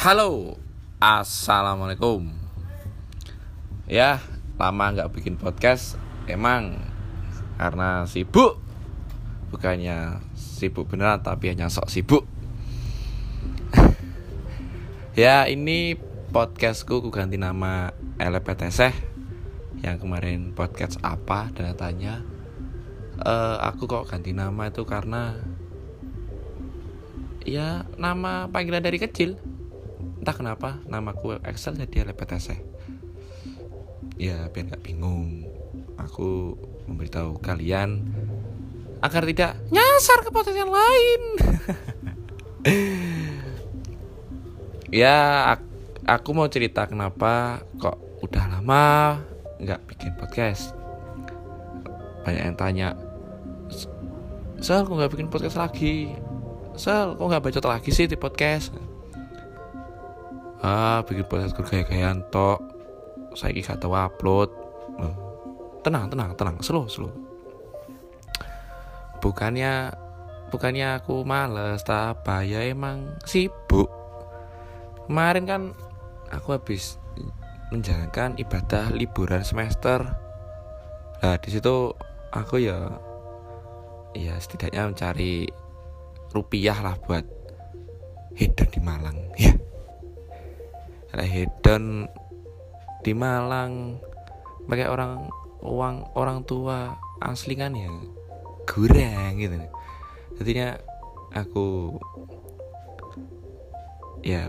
Halo, assalamualaikum. Ya, lama nggak bikin podcast, emang karena sibuk. Bukannya sibuk beneran, tapi hanya sok sibuk. ya, ini podcastku ku ganti nama LPTC yang kemarin podcast apa dan tanya uh, aku kok ganti nama itu karena ya nama panggilan dari kecil entah kenapa namaku Excel jadi LPTC ya biar nggak bingung. Aku memberitahu kalian agar tidak nyasar ke potensi yang lain. Ya aku mau cerita kenapa kok udah lama nggak bikin podcast. Banyak yang tanya Sel kok nggak bikin podcast lagi? Sel kok nggak bacot lagi sih di podcast ah bikin podcast gaya-gayaan tok. Saya gak tahu upload. Tenang tenang tenang. Slow slow. Bukannya bukannya aku males tapi ya emang sibuk. Kemarin kan aku habis menjalankan ibadah liburan semester. Nah di situ aku ya ya setidaknya mencari rupiah lah buat hedon di Malang. Ya ada hedon di Malang. Pakai orang uang orang tua asli kan ya kurang gitu. Jadinya aku ya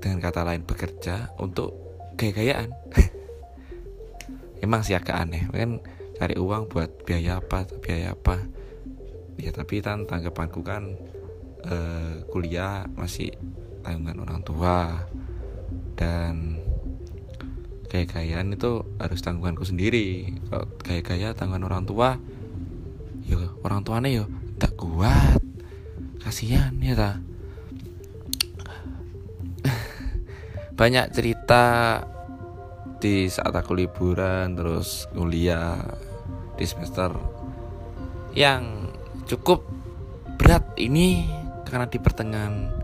dengan kata lain bekerja untuk gaya-gayaan. Emang sih agak aneh kan cari uang buat biaya apa biaya apa. Ya tapi kan tanggapanku kan uh, kuliah masih tanggungan orang tua dan gaya-gayaan itu harus tanggunganku sendiri. Kalau gaya-gaya tanggungan orang tua yo orang tuanya yo tak kuat. Kasihan ya ta. Banyak cerita di saat aku liburan terus kuliah di semester yang cukup berat ini karena di pertengahan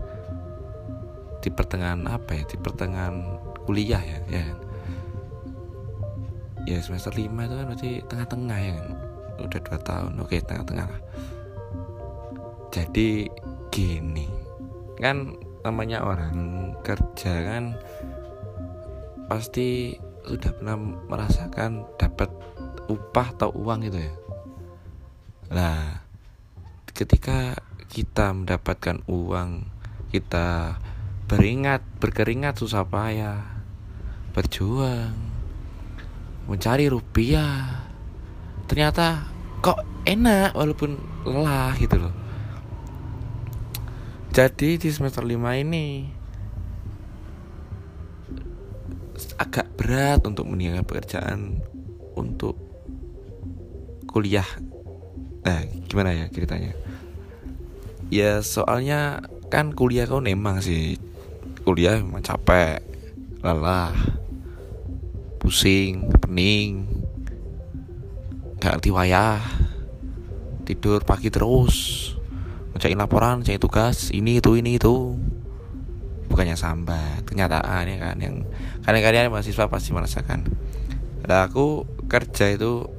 di pertengahan apa ya di pertengahan kuliah ya ya ya semester 5 itu kan berarti tengah-tengah ya kan? Udah dua tahun oke tengah-tengah lah. Jadi gini kan namanya orang kerja kan pasti sudah pernah merasakan dapat upah atau uang gitu ya? Nah ketika kita mendapatkan uang kita beringat berkeringat susah payah. Berjuang mencari rupiah. Ternyata kok enak walaupun lelah gitu loh. Jadi di semester 5 ini agak berat untuk meninggalkan pekerjaan untuk kuliah. Nah gimana ya ceritanya? Ya soalnya kan kuliah kau emang sih kuliah emang capek lelah pusing pening gak ngerti wayah tidur pagi terus ngecain laporan ngecain tugas ini itu ini itu. Bukannya sambat kenyataan ya kan yang kadang-kadang mahasiswa pasti merasakan. Ada aku kerja itu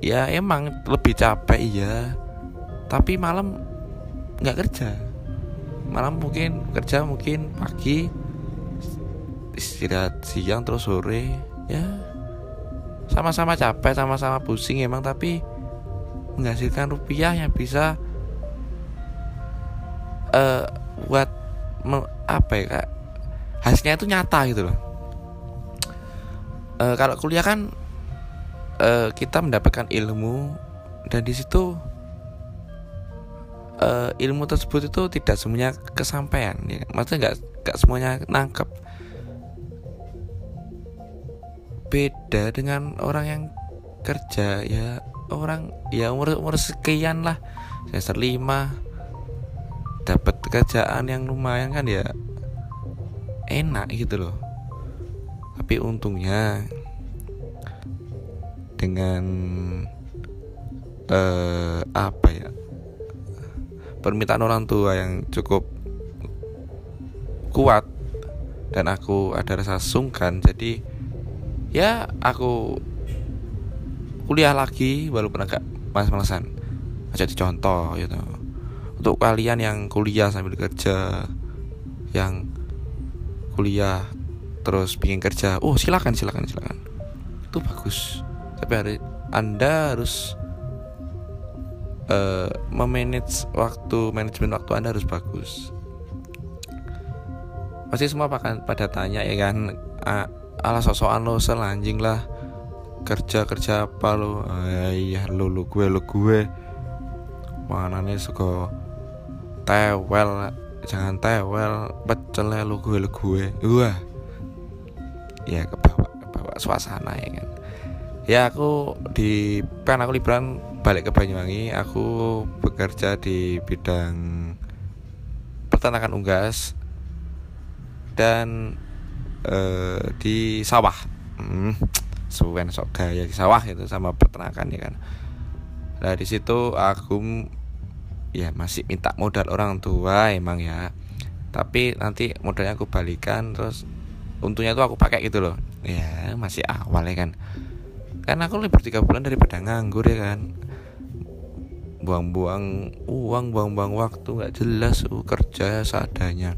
ya emang lebih capek iya tapi malam nggak kerja malam mungkin kerja mungkin pagi istirahat siang terus sore ya. Sama-sama capek sama-sama pusing emang tapi menghasilkan rupiah yang bisa uh, buat apa ya kak? Hasilnya itu nyata gitu loh. Uh, kalau kuliah kan uh, kita mendapatkan ilmu dan di situ uh, ilmu tersebut itu tidak semuanya kesampaian ya. Maksudnya nggak nggak semuanya nangkep. Beda dengan orang yang kerja ya orang ya umur umur sekian lah. Semester lima dapat kerjaan yang lumayan kan ya. Enak gitu loh. Tapi untungnya dengan uh, apa ya permintaan orang tua yang cukup kuat dan aku ada rasa sungkan. Jadi ya aku kuliah lagi walaupun agak malas-malasan aja dicontoh gitu. Untuk kalian yang kuliah sambil kerja yang kuliah terus pingin kerja oh silakan silakan silakan. Itu bagus. Tapi hari anda harus uh, memanage waktu manajemen waktu anda harus bagus. Pasti semua akan pada tanya ya kan? Ala sosokan lo selanjing lah. Kerja kerja apa lo? Iya lo lo gue lo gue. Mana nih suka tewel jangan tewel pecel lo gue lo gue. Wah. Ya kebawa kebawa suasana ya kan? Ya aku di kan aku liburan balik ke Banyuwangi aku bekerja di bidang peternakan unggas dan uh, di sawah. Hmm, suwen sok gaya di sawah itu sama peternakan ya kan? Nah di situ aku ya masih minta modal orang tua emang ya. Tapi nanti modalnya aku balikan terus untungnya tuh aku pakai gitu loh. Ya masih awal ya kan? Kan aku libur tiga bulan daripada nganggur ya kan buang-buang uang buang-buang waktu nggak jelas uh, kerja seadanya.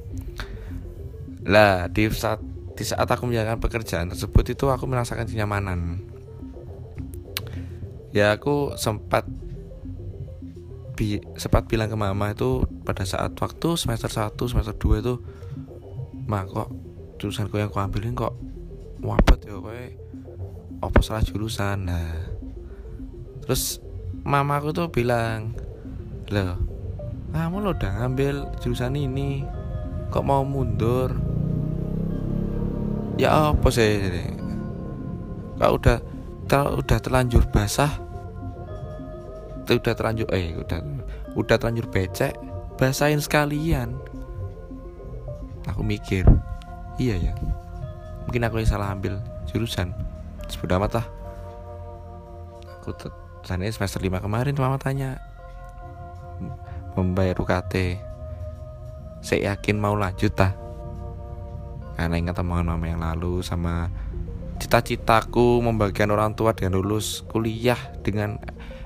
Lah di saat di saat aku menjalankan pekerjaan tersebut itu aku merasakan kenyamanan. Ya aku sempat bi sempat bilang ke mama itu pada saat waktu semester 1 semester 2 itu mak kok jurusanku yang aku ambilin kok wabet ya kowe? Apa salah jurusan? Nah terus mama aku tuh bilang loh kamu lo udah ngambil jurusan ini kok mau mundur? Ya apa sih? Kalau udah kalau udah terlanjur basah? Udah terlanjur eh udah udah terlanjur becek basahin sekalian. Aku mikir iya ya mungkin aku yang salah ambil jurusan. Sudah amat lah. Aku tanya semester 5 kemarin mama tanya membayar UKT saya yakin mau lanjut tak karena ingat omongan mama yang lalu sama cita-citaku membagikan orang tua dengan lulus kuliah dengan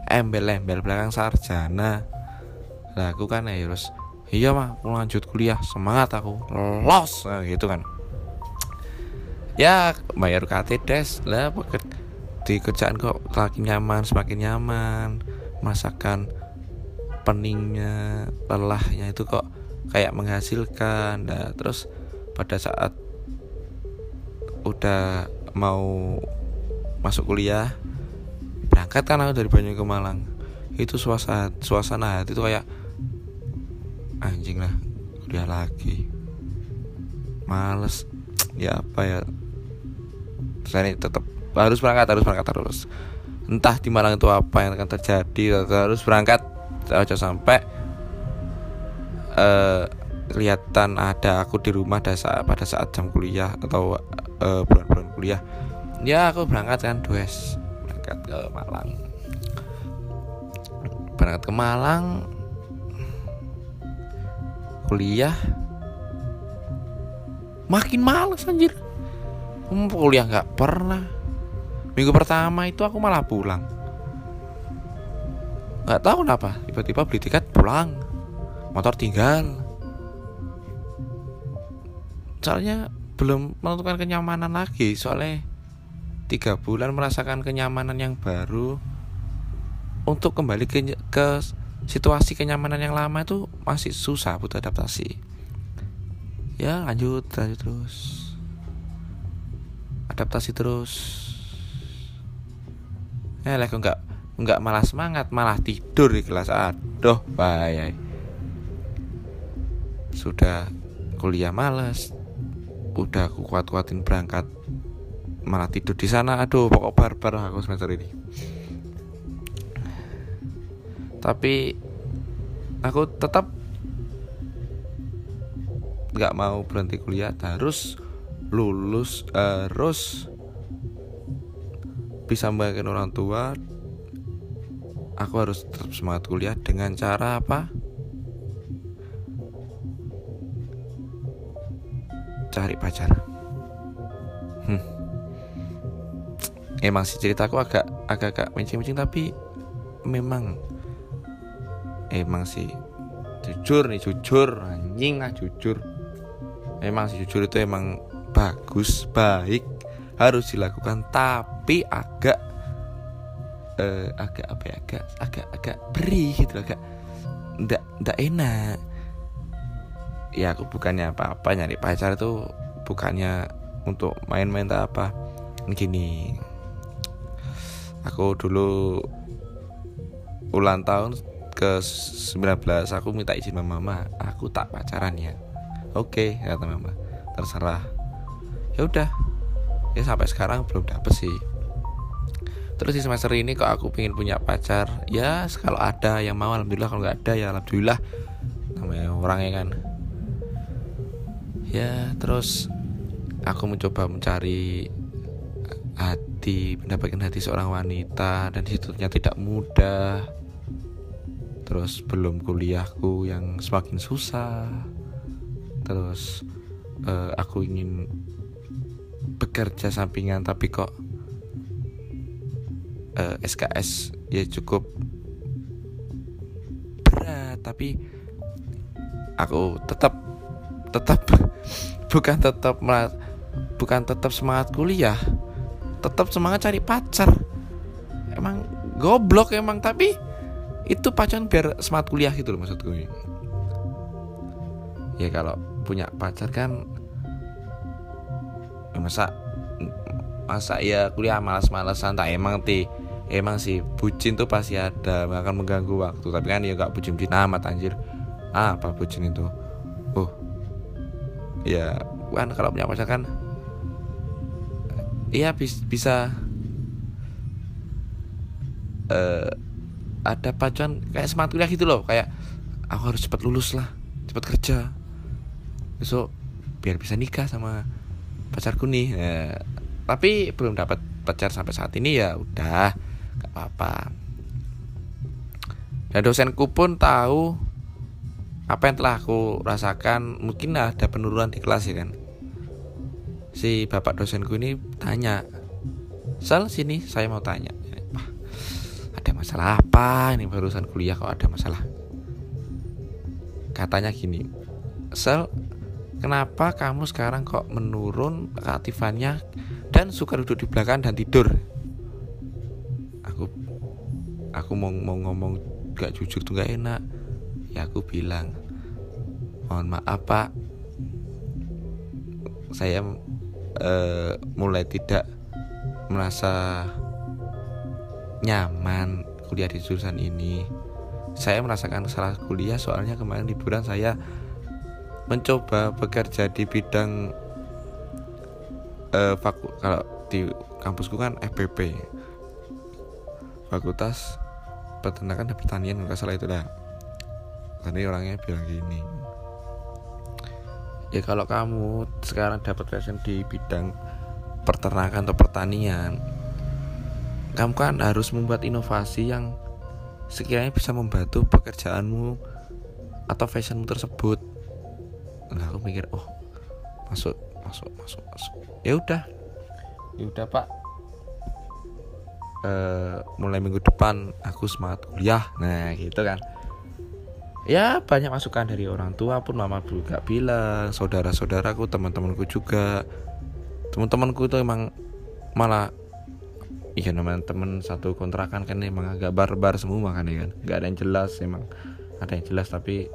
embel-embel belakang sarjana. Lah aku kan ya terus iya mah aku lanjut kuliah. Semangat aku. Los. Nah, gitu kan. Ya bayar KT des. Lah di kerjaan kok semakin nyaman semakin nyaman. Masakan peningnya lelahnya itu kok kayak menghasilkan. Nah, terus pada saat udah mau masuk kuliah berangkat kan aku dari Banyu ke Malang. Itu suasana suasana hati itu kayak anjing lah kuliah lagi. Males. Ya apa ya? Saya tetap harus berangkat harus berangkat terus entah di Malang itu apa yang akan terjadi harus berangkat. Saja sampai uh, kelihatan ada aku di rumah pada saat, pada saat jam kuliah atau bulan bulan-bulan kuliah. Ya aku berangkat kan dues. Berangkat ke Malang. Berangkat ke Malang. Kuliah. Makin males anjir. Hmm, kuliah nggak pernah minggu pertama itu aku malah pulang. Nggak tahu kenapa tiba-tiba beli tiket pulang. Motor tinggal. Soalnya belum menentukan kenyamanan lagi soalnya tiga bulan merasakan kenyamanan yang baru. Untuk kembali ke, ke situasi kenyamanan yang lama itu masih susah butuh adaptasi. Ya lanjut lanjut terus. Adaptasi terus eh lagi enggak enggak malah semangat malah tidur di kelas. Aduh bahaya sudah kuliah malas udah aku kuat-kuatin berangkat malah tidur di sana. Aduh pokok barbar aku semester ini. Tapi aku tetap nggak mau berhenti kuliah. Harus lulus harus bisa membayangkan orang tua aku harus tetap semangat kuliah dengan cara apa? Cari pacar. Hmm. emang sih ceritaku agak agak-agak mencing-mencing tapi memang emang sih jujur nih jujur anjing lah jujur. Memang sih jujur itu emang bagus baik harus dilakukan tapi agak uh, agak apa ya agak agak agak beri gitu agak ndak ndak enak. Ya aku bukannya apa-apa nyari pacar itu bukannya untuk main-main tak apa. Gini aku dulu ulang tahun ke 19 aku minta izin sama mama aku tak pacaran ya. Oke kata mama terserah. Ya udah ya sampai sekarang belum dapet sih terus di semester ini kok aku pengen punya pacar? Ya kalau ada yang mau alhamdulillah. Kalau nggak ada ya alhamdulillah. Namanya orangnya kan. Ya terus aku mencoba mencari hati mendapatkan hati seorang wanita dan situ tidak mudah. Terus belum kuliahku yang semakin susah. Terus uh, aku ingin bekerja sampingan tapi kok eh, SKS ya cukup berat tapi aku tetap tetap bukan tetap bukan tetap semangat kuliah tetap semangat cari pacar. Emang goblok emang tapi itu pacaran biar semangat kuliah gitu loh maksudku. Ya kalau punya pacar kan masa masa ya kuliah malas-malasan tak emang ti emang sih bucin tuh pasti ada akan mengganggu waktu. Tapi kan ya gak bucin-bucin amat anjir. Ah, apa bucin itu? Oh. Ya kan kalau punya pacar kan iya bis, bisa uh, ada pacuan kayak semangat kuliah gitu loh. Kayak aku harus cepat lulus lah cepat kerja. Besok biar bisa nikah sama pacarku nih. Ya, tapi belum dapat pacar sampai saat ini ya udah apa-apa. Dan dosenku pun tahu apa yang telah aku rasakan. Mungkin ada penurunan di kelas ya kan. Si bapak dosenku ini tanya Sal sini saya mau tanya. Ada masalah apa? Ini barusan kuliah kok ada masalah. Katanya gini Sal kenapa kamu sekarang kok menurun keaktifannya dan suka duduk di belakang dan tidur aku mau mau ngomong gak jujur tuh gak enak. Ya aku bilang mohon maaf pak. Saya uh, mulai tidak merasa nyaman kuliah di jurusan ini. Saya merasakan salah kuliah soalnya kemarin liburan saya mencoba bekerja di bidang uh, kalau di kampusku kan FPP Fakultas Peternakan dan Pertanian nggak salah itu dah. Tadi orangnya bilang gini ya kalau kamu sekarang dapat passion di bidang peternakan atau pertanian kamu kan harus membuat inovasi yang sekiranya bisa membantu pekerjaanmu atau fashionmu tersebut. Nah aku mikir oh masuk masuk masuk masuk. Ya udah. Ya udah pak uh, mulai minggu depan aku semangat kuliah. Nah gitu kan. Ya banyak masukan dari orang tua pun mama juga bilang saudara-saudaraku teman-temanku juga. Teman-temanku itu emang malah iya namanya temen satu kontrakan kan emang agak barbar semua kan ya kan. Nggak ada yang jelas emang ada yang jelas tapi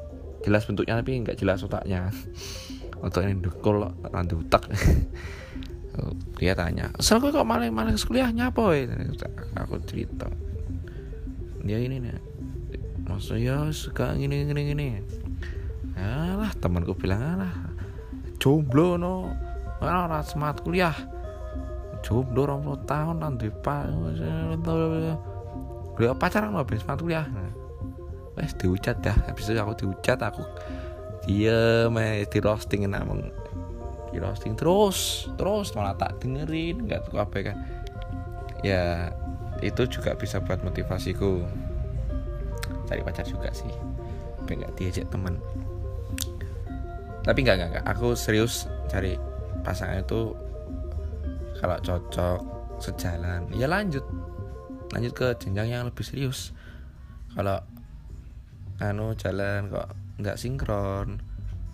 jelas bentuknya tapi nggak jelas otaknya. Otak ini dekol nanti otak dia tanya asal kok malah malah kuliahnya apa aku cerita. Dia ini nih masa ya suka gini gini gini alah temanku bilang alah jomblo no. Orang semangat kuliah. Jomblo orang puluh tahun nanti pak pacaran lo habis semangat kuliah? Wes diucat dah. Habis itu aku diucat aku main di roasting namun di roasting terus terus malah tak dengerin nggak tahu apa kan. Ya itu juga bisa buat motivasiku. Cari pacar juga sih. Nggak diajak temen. Tapi nggak nggak. Aku serius cari pasangan itu kalau cocok sejalan. Ya lanjut. Lanjut ke jenjang yang lebih serius. Kalau anu jalan kok nggak sinkron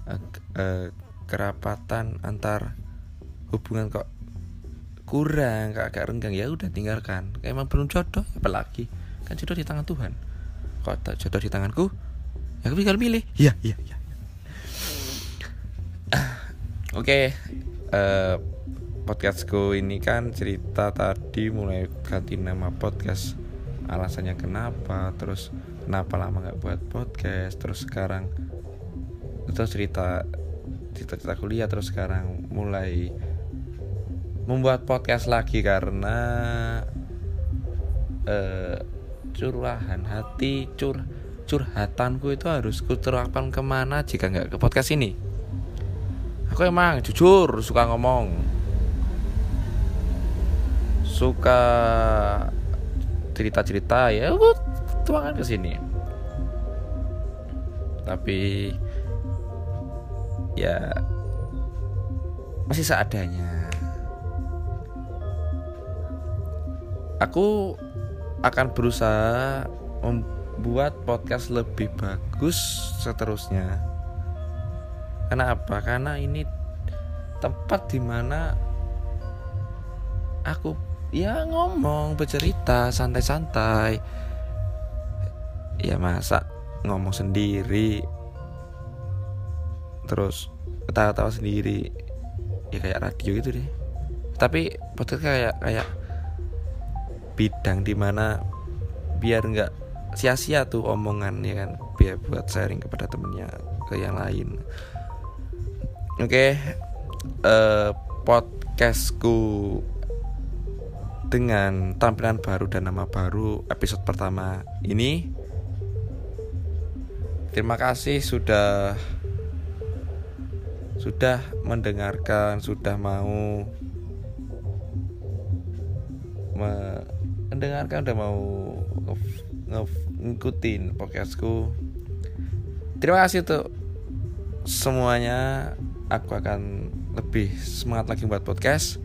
eh, eh, kerapatan antar hubungan kok kurang agak renggang. Ya udah tinggalkan. Emang belum jodoh apalagi? Kan jodoh di tangan Tuhan. Kok tak jodoh di tanganku? Ya aku tinggal milih. Iya iya iya. Oke okay, uh, eh, podcastku ini kan cerita tadi mulai ganti nama podcast. Alasannya kenapa terus kenapa lama nggak buat podcast terus sekarang terus cerita cerita-cerita kuliah terus sekarang mulai membuat podcast lagi karena uh, curahan hati cur curhatanku itu harus kuterapkan ke mana jika nggak ke podcast ini? Aku emang jujur suka ngomong. Suka cerita-cerita ya tuangan ke sini. Tapi ya masih seadanya. Aku akan berusaha membuat podcast lebih bagus seterusnya. Karena apa? Karena ini tempat di mana aku ya ngomong bercerita santai-santai. Ya masa ngomong sendiri terus ketawa-tawa sendiri. Ya kayak radio gitu deh. Tapi podcast kayak kayak bidang di mana biar nggak sia-sia tuh omongan ya kan? Biar buat sharing kepada temennya ke yang lain. Oke okay. uh, eh, podcastku dengan tampilan baru dan nama baru episode pertama ini. Terima kasih sudah sudah mendengarkan, sudah mau mendengarkan, udah mau ngikutin podcastku. Terima kasih untuk semuanya. Aku akan lebih semangat lagi buat podcast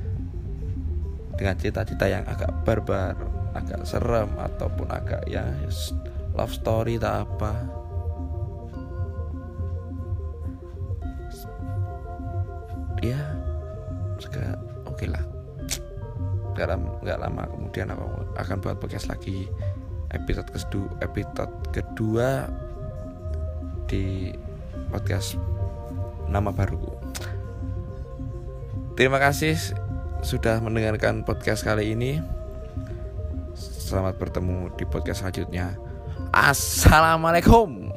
dengan cerita-cerita yang agak barbar, agak serem ataupun agak ya love story tak apa sekarang oke okay lah. Nggak lama, nggak lama kemudian aku akan buat podcast lagi. Episode kedua episode kedua di podcast nama baru. Terima kasih sudah mendengarkan podcast kali ini. Selamat bertemu di podcast selanjutnya. Assalamualaikum